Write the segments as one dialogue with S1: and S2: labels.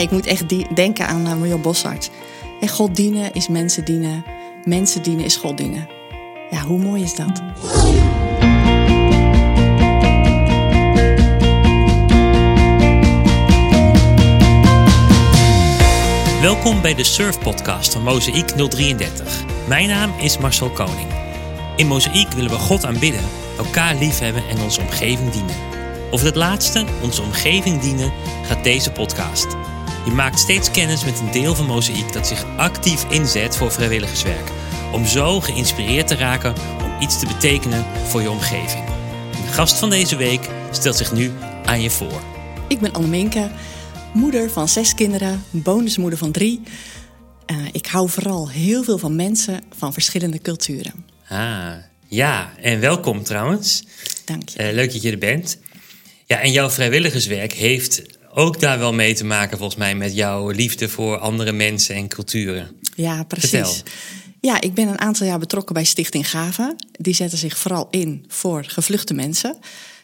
S1: ik moet echt denken aan uh, Bossart. En God dienen is mensen dienen. Mensen dienen is God dienen. Ja, hoe mooi is dat?
S2: Welkom bij de Surf Podcast van Mozaïek 033. Mijn naam is Marcel Koning. In Mozaïek willen we God aanbidden, elkaar liefhebben en onze omgeving dienen. Over het laatste, onze omgeving dienen, gaat deze podcast. Je maakt steeds kennis met een deel van Mozaïek dat zich actief inzet voor vrijwilligerswerk. Om zo geïnspireerd te raken om iets te betekenen voor je omgeving. De gast van deze week stelt zich nu aan je voor.
S1: Ik ben Anneminke, moeder van zes kinderen, bonusmoeder van drie. Uh, ik hou vooral heel veel van mensen van verschillende culturen.
S2: Ah, ja, en welkom trouwens.
S1: Dank je.
S2: Uh, leuk dat je er bent. Ja, en jouw vrijwilligerswerk heeft ook daar wel mee te maken, volgens mij, met jouw liefde voor andere mensen en culturen.
S1: Ja, precies.
S2: Vertel.
S1: Ja, ik ben een aantal jaar betrokken bij Stichting Gave. Die zetten zich vooral in voor gevluchte mensen.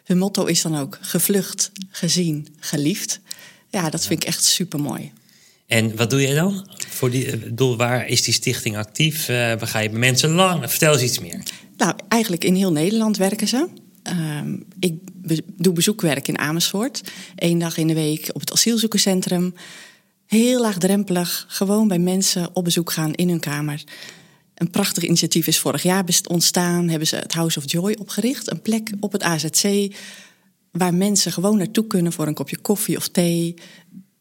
S1: Hun motto is dan ook gevlucht, gezien, geliefd. Ja, dat vind ik echt super mooi.
S2: En wat doe jij dan? Voor die, bedoel, waar is die stichting actief? Uh, waar ga je bij mensen lang? Vertel eens iets meer.
S1: Nou, eigenlijk in heel Nederland werken ze. Uh, ik doe bezoekwerk in Amersfoort. Eén dag in de week op het asielzoekerscentrum. Heel laagdrempelig, gewoon bij mensen op bezoek gaan in hun kamer. Een prachtig initiatief is vorig jaar ontstaan. Hebben ze het House of Joy opgericht. Een plek op het AZC waar mensen gewoon naartoe kunnen voor een kopje koffie of thee.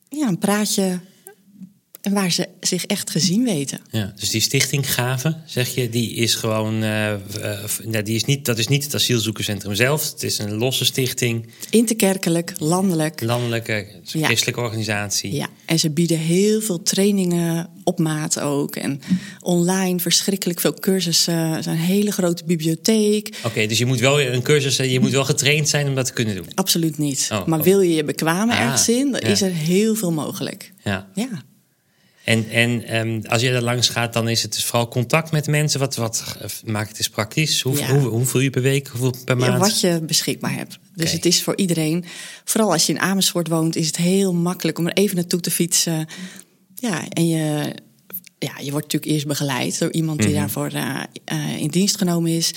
S1: Ja, een praatje. En waar ze zich echt gezien weten.
S2: Ja, dus die stichting Gaven, zeg je, die is gewoon. Uh, uh, die is niet, dat is niet het asielzoekerscentrum zelf. Het is een losse stichting.
S1: Interkerkelijk, landelijk.
S2: Landelijke, ja. christelijke organisatie.
S1: Ja, en ze bieden heel veel trainingen op maat ook. En online verschrikkelijk veel cursussen. Er is een hele grote bibliotheek.
S2: Oké, okay, dus je moet wel een cursus, je moet wel getraind zijn om dat te kunnen doen.
S1: Absoluut niet. Oh, maar oh. wil je je bekwamen ah, ergens in, dan ja. is er heel veel mogelijk.
S2: Ja.
S1: ja.
S2: En, en um, als je er langs gaat, dan is het dus vooral contact met mensen. Wat, wat maakt het eens praktisch? Hoe, ja. hoe, hoeveel uur per week, hoeveel per maand?
S1: Ja, wat je beschikbaar hebt. Dus okay. het is voor iedereen. Vooral als je in Amersfoort woont, is het heel makkelijk om er even naartoe te fietsen. Ja, en je, ja, je wordt natuurlijk eerst begeleid door iemand die mm -hmm. daarvoor uh, uh, in dienst genomen is.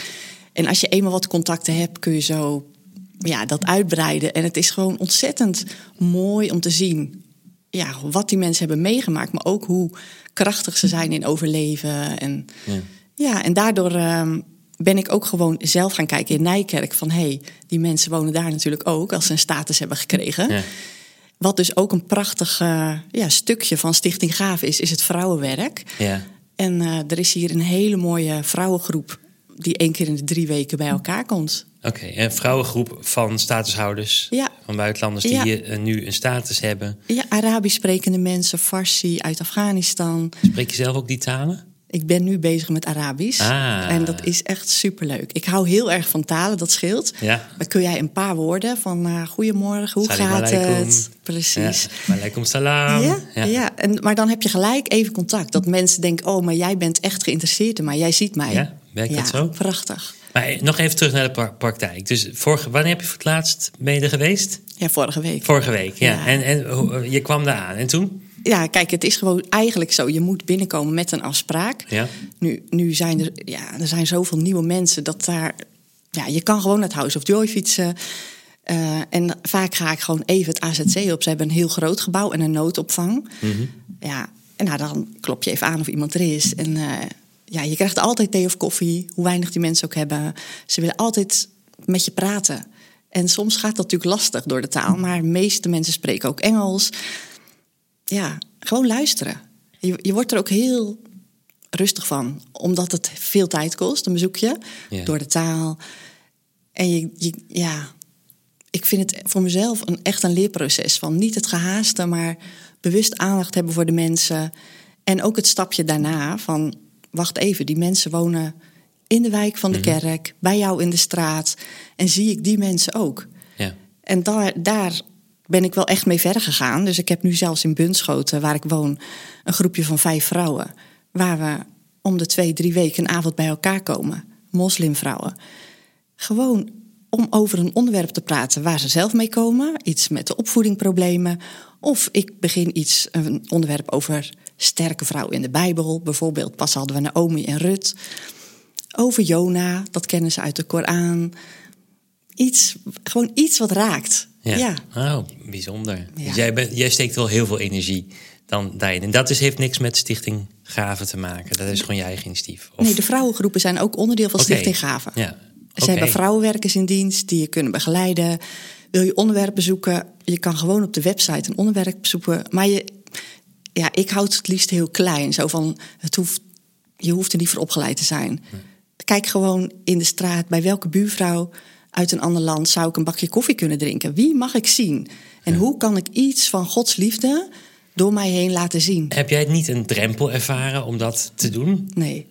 S1: En als je eenmaal wat contacten hebt, kun je zo ja, dat uitbreiden. En het is gewoon ontzettend mooi om te zien ja, wat die mensen hebben meegemaakt, maar ook hoe krachtig ze zijn in overleven. En, ja. ja en daardoor um, ben ik ook gewoon zelf gaan kijken in Nijkerk van hé, hey, die mensen wonen daar natuurlijk ook als ze een status hebben gekregen.
S2: Ja.
S1: Wat dus ook een prachtig uh, ja, stukje van Stichting Gave is, is het vrouwenwerk.
S2: Ja.
S1: En uh, er is hier een hele mooie vrouwengroep die één keer in de drie weken bij elkaar komt.
S2: Oké, okay, een vrouwengroep van statushouders
S1: ja.
S2: van buitenlanders die
S1: ja.
S2: hier uh, nu een status hebben.
S1: Ja, Arabisch sprekende mensen, Farsi uit Afghanistan.
S2: Spreek je zelf ook die talen?
S1: Ik ben nu bezig met Arabisch.
S2: Ah.
S1: En dat is echt superleuk. Ik hou heel erg van talen, dat scheelt.
S2: Ja.
S1: Dan kun jij een paar woorden van uh, goedemorgen, hoe gaat
S2: alaikum.
S1: het? Precies.
S2: Ja. Alaikum salam.
S1: Ja, ja. ja. En, maar dan heb je gelijk even contact. Dat mensen denken, oh, maar jij bent echt geïnteresseerd in mij. Jij ziet mij.
S2: Ja, werkt dat zo?
S1: prachtig.
S2: Maar nog even terug naar de praktijk. Dus vorige, wanneer heb je voor het laatst er geweest?
S1: Ja, vorige week.
S2: Vorige week, ja.
S1: Ja.
S2: En, en je kwam daar aan. En toen?
S1: Ja, kijk, het is gewoon eigenlijk zo. Je moet binnenkomen met een afspraak.
S2: Ja.
S1: Nu, nu zijn er, ja, er zijn zoveel nieuwe mensen dat daar... Ja, je kan gewoon naar het House of Joy fietsen. Uh, en vaak ga ik gewoon even het AZC op. Ze hebben een heel groot gebouw en een noodopvang.
S2: Mm -hmm.
S1: Ja, en nou, dan klop je even aan of iemand er is. En uh, ja, je krijgt altijd thee of koffie, hoe weinig die mensen ook hebben. Ze willen altijd met je praten. En soms gaat dat natuurlijk lastig door de taal, maar de meeste mensen spreken ook Engels. Ja, gewoon luisteren. Je, je wordt er ook heel rustig van, omdat het veel tijd kost, een bezoekje,
S2: Ja.
S1: door de taal. En je, je, ja, ik vind het voor mezelf een, echt een leerproces van niet het gehaaste, maar bewust aandacht hebben voor de mensen. En ook het stapje daarna van, wacht even, die mensen wonen in de wijk van de
S2: Mhm.
S1: kerk, bij jou in de straat. En zie ik die mensen ook.
S2: Ja.
S1: En daar, daar ben ik wel echt mee verder gegaan. Dus ik heb nu zelfs in Bunschoten, waar ik woon, een groepje van vijf vrouwen. Waar we om de twee, drie weken een avond bij elkaar komen. Moslimvrouwen. Gewoon om over een onderwerp te praten waar ze zelf mee komen. Iets met de opvoedingproblemen. Of ik begin iets, een onderwerp over sterke vrouwen in de Bijbel. Bijvoorbeeld, pas hadden we Naomi en Rut. Over Jona, dat kennen ze uit de Koran. Iets, gewoon iets wat raakt. Ja.
S2: Oh, bijzonder. Dus jij, bent, jij steekt wel heel veel energie dan daarin. En dat is, heeft niks met Stichting Gaven te maken. Dat is gewoon je eigen initiatief.
S1: Of... Nee, de vrouwengroepen zijn ook onderdeel van Stichting Gaven. Ja. Ze hebben vrouwenwerkers in dienst die je kunnen begeleiden. Wil je onderwerpen zoeken? Je kan gewoon op de website een onderwerp zoeken. Maar je, ja, ik houd het liefst heel klein. Zo van, het hoeft, je hoeft er niet voor opgeleid te zijn. Kijk gewoon in de straat bij welke buurvrouw uit een ander land zou ik een bakje koffie kunnen drinken. Wie mag ik zien? En hoe kan ik iets van Gods liefde door mij heen laten zien?
S2: Heb jij niet een drempel ervaren om dat te doen?
S1: Nee.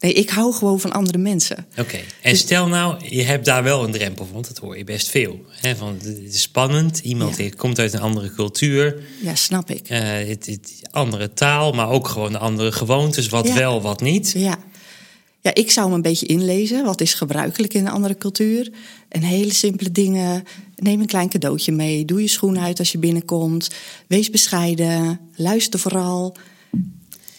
S1: Nee, ik hou gewoon van andere mensen.
S2: Oké, en dus- stel nou, je hebt daar wel een drempel, want dat hoor je best veel. Hè? Van, het is spannend, iemand die komt uit een andere cultuur.
S1: Ja, snap ik.
S2: Uh, het, het, andere taal, maar ook gewoon andere gewoontes, wat wel, wat niet.
S1: Ja. ja, ik zou me een beetje inlezen. Wat is gebruikelijk in een andere cultuur? En hele simpele dingen. Neem een klein cadeautje mee. Doe je schoen uit als je binnenkomt. Wees bescheiden. Luister vooral.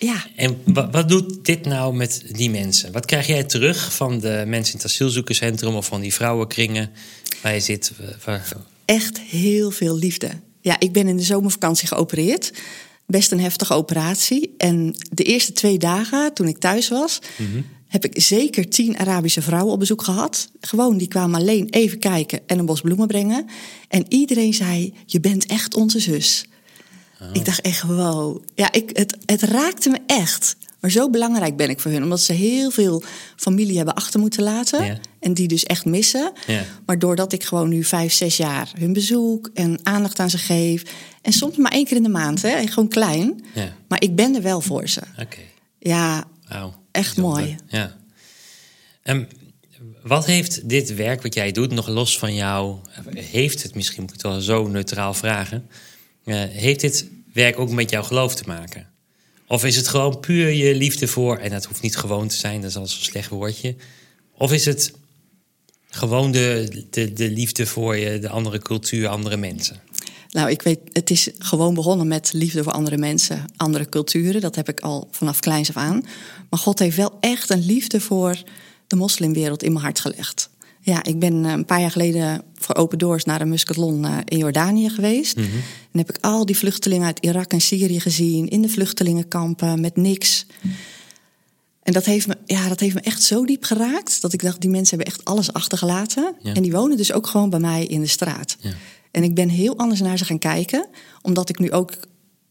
S1: Ja.
S2: En wat, doet dit nou met die mensen? Wat krijg jij terug van de mensen in het asielzoekerscentrum of van die vrouwenkringen waar je zit?
S1: Echt heel veel liefde. Ja, ik ben in de zomervakantie geopereerd. Best een heftige operatie. En de eerste twee dagen, toen ik thuis was, mhm. heb ik zeker tien Arabische vrouwen op bezoek gehad. Gewoon, die kwamen alleen even kijken en een bos bloemen brengen. En iedereen zei: Je bent echt onze zus. Oh. Ik dacht echt, wow. Ja, ik, het, het raakte me echt. Maar zo belangrijk ben ik voor hun. Omdat ze heel veel familie hebben achter moeten laten. En die dus echt missen. Ja. Maar doordat ik gewoon nu vijf, zes jaar hun bezoek en aandacht aan ze geef. En soms maar één keer in de maand, hè, gewoon klein. Ja. Maar ik ben er wel voor ze. Oké. Ja, wow. echt mooi.
S2: Ja. En wat heeft dit werk wat jij doet, nog los van jou... Heeft het, misschien moet ik het wel zo neutraal vragen... Uh, heeft dit werk ook met jouw geloof te maken? Of is het gewoon puur je liefde voor, en dat hoeft niet gewoon te zijn, dat is al zo'n slecht woordje. Of is het gewoon de, de, de liefde voor je, de andere cultuur, andere mensen?
S1: Nou, ik weet, het is gewoon begonnen met liefde voor andere mensen, andere culturen. Dat heb ik al vanaf kleins af aan. Maar God heeft wel echt een liefde voor de moslimwereld in mijn hart gelegd. Ja, ik ben eh, een paar jaar geleden voor Open Doors naar een muskatlon eh, in Jordanië geweest. Mhm. En heb ik al die vluchtelingen uit Irak en Syrië gezien, in de vluchtelingenkampen, met niks. En dat heeft, me, ja, dat heeft me echt zo diep geraakt, dat ik dacht, die mensen hebben echt alles achtergelaten. En die wonen dus ook gewoon bij mij in de straat. Ja. En ik ben heel anders naar ze gaan kijken, omdat ik nu ook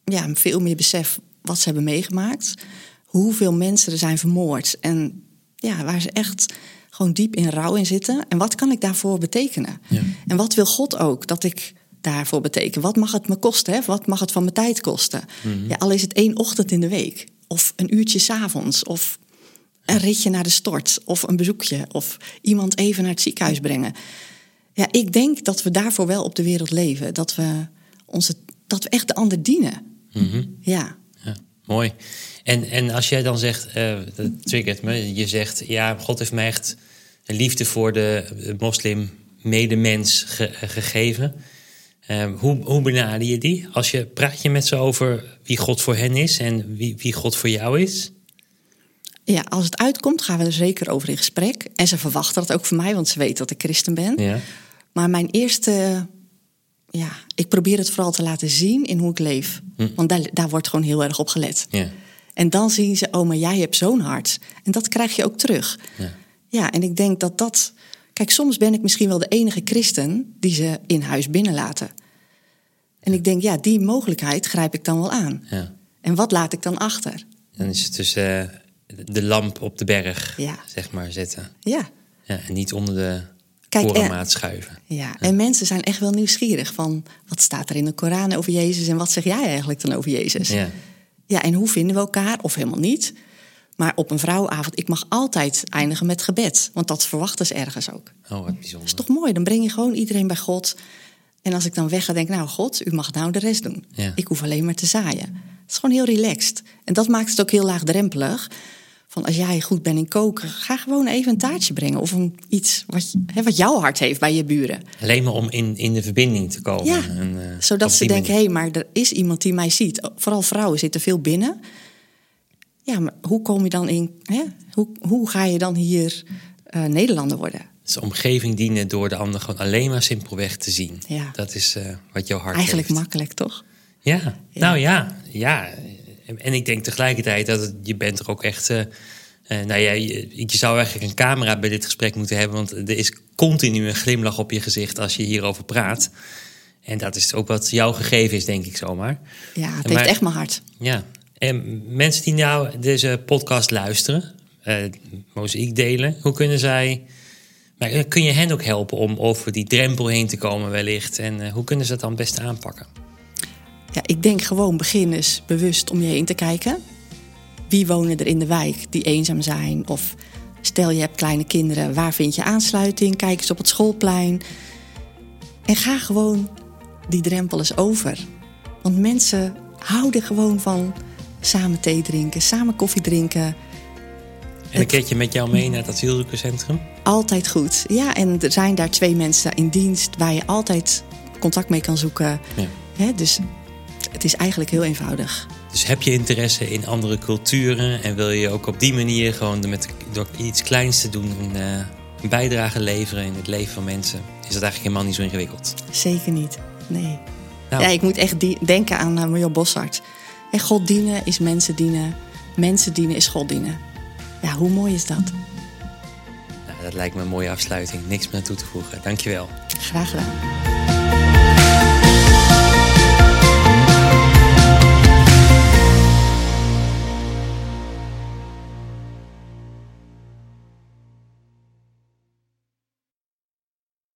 S1: ja, veel meer besef wat ze hebben meegemaakt. Hoeveel mensen er zijn vermoord. En ja, waar ze echt gewoon diep in rouw in zitten. En wat kan ik daarvoor betekenen? Ja. En wat wil God ook dat ik daarvoor beteken? Wat mag het me kosten? Hè? Wat mag het van mijn tijd kosten? Mhm. ja, al is het één ochtend in de week, of een uurtje s'avonds, of een ritje naar de stort, of een bezoekje, of iemand even naar het ziekenhuis brengen. Ja, ik denk dat we daarvoor wel op de wereld leven. Dat we, onze, dat we echt de ander dienen. Mhm. ja.
S2: ja. Mooi. En, en als jij dan zegt, uh, dat triggert me, je zegt, ja, God heeft mij echt een liefde voor de moslim medemens ge, gegeven. Uh, hoe, hoe benader je die? Als je praat je met ze over wie God voor hen is en wie, wie God voor jou is?
S1: Ja, als het uitkomt, gaan we er zeker over in gesprek. En ze verwachten dat ook van mij, want ze weten dat ik christen ben. Ja. Maar mijn eerste, ja, ik probeer het vooral te laten zien in hoe ik leef. Hm. Want daar, daar wordt gewoon heel erg op gelet. Ja. En dan zien ze, oh, maar jij hebt zo'n hart. En dat krijg je ook terug. Ja. Ja, en ik denk dat dat. Kijk, soms ben ik misschien wel de enige christen die ze in huis binnenlaten. En ik denk, ja, die mogelijkheid grijp ik dan wel aan. Ja. En wat laat ik dan achter?
S2: Dan is het dus uh, de lamp op de berg, ja. zeg maar, zetten. Ja. ja. En niet onder de korenmaat schuiven.
S1: Ja, ja, en mensen zijn echt wel nieuwsgierig van... wat staat er in de Koran over Jezus... en wat zeg jij eigenlijk dan over Jezus? Ja. Ja, en hoe vinden we elkaar? Of helemaal niet. Maar op een vrouwenavond, ik mag altijd eindigen met gebed. Want dat verwachten ze ergens ook.
S2: Oh, wat bijzonder. Dat
S1: is toch mooi? Dan breng je gewoon iedereen bij God. En als ik dan weg ga, denk ik, nou God, u mag nou de rest doen. Ik hoef alleen maar te zaaien. Het is gewoon heel relaxed. En dat maakt het ook heel laagdrempelig. Van als jij goed bent in koken, ga gewoon even een taartje brengen. Of een, iets wat, hè, wat jouw hart heeft bij je buren.
S2: Alleen maar om in, in de verbinding te komen.
S1: Ja, en, uh, zodat ze denken, hé, hey, maar er is iemand die mij ziet. Vooral vrouwen zitten veel binnen. Ja, maar hoe kom je dan in... Hè? Hoe, hoe ga je dan hier uh, Nederlander worden?
S2: Dus omgeving dienen door de ander gewoon alleen maar simpelweg te zien.
S1: Ja.
S2: Dat is uh, wat jouw hart
S1: Eigenlijk
S2: heeft.
S1: makkelijk, toch?
S2: Ja. ja. nou ja, ja. En ik denk tegelijkertijd dat het, je bent er ook echt... Uh, nou ja, je, je, zou eigenlijk een camera bij dit gesprek moeten hebben... want er is continu een glimlach op je gezicht als je hierover praat. En dat is ook wat jouw gegeven is, denk ik zomaar.
S1: Ja, het heeft echt mijn hart.
S2: Ja, en mensen die nou deze podcast luisteren, uh, mozaïek delen, hoe kunnen zij. Maar kun je hen ook helpen om over die drempel heen te komen, wellicht? En uh, hoe kunnen ze dat dan het beste aanpakken?
S1: Ja, ik denk gewoon begin eens bewust om je heen te kijken. Wie wonen er in de wijk die eenzaam zijn? Of stel je hebt kleine kinderen, waar vind je aansluiting? Kijk eens op het schoolplein. En ga gewoon die drempel eens over. Want mensen houden gewoon van samen thee drinken, samen koffie drinken.
S2: En een keertje met jou mee naar het asielzoekerscentrum?
S1: Altijd goed. Ja, en er zijn daar twee mensen in dienst waar je altijd contact mee kan zoeken.
S2: Ja.
S1: Dus het is eigenlijk heel eenvoudig.
S2: Dus heb je interesse in andere culturen en wil je ook op die manier gewoon met, door iets kleins te doen een, uh, een bijdrage leveren in het leven van mensen, is dat eigenlijk helemaal niet zo ingewikkeld?
S1: Zeker niet, nee. Nou. Ja, ik moet echt denken aan uh, Marjo Bossart. En God dienen is mensen dienen. Mensen dienen is God dienen. Ja, hoe mooi is dat?
S2: Nou, dat lijkt me een mooie afsluiting. Niks meer toe te voegen. Dankjewel.
S1: Graag gedaan.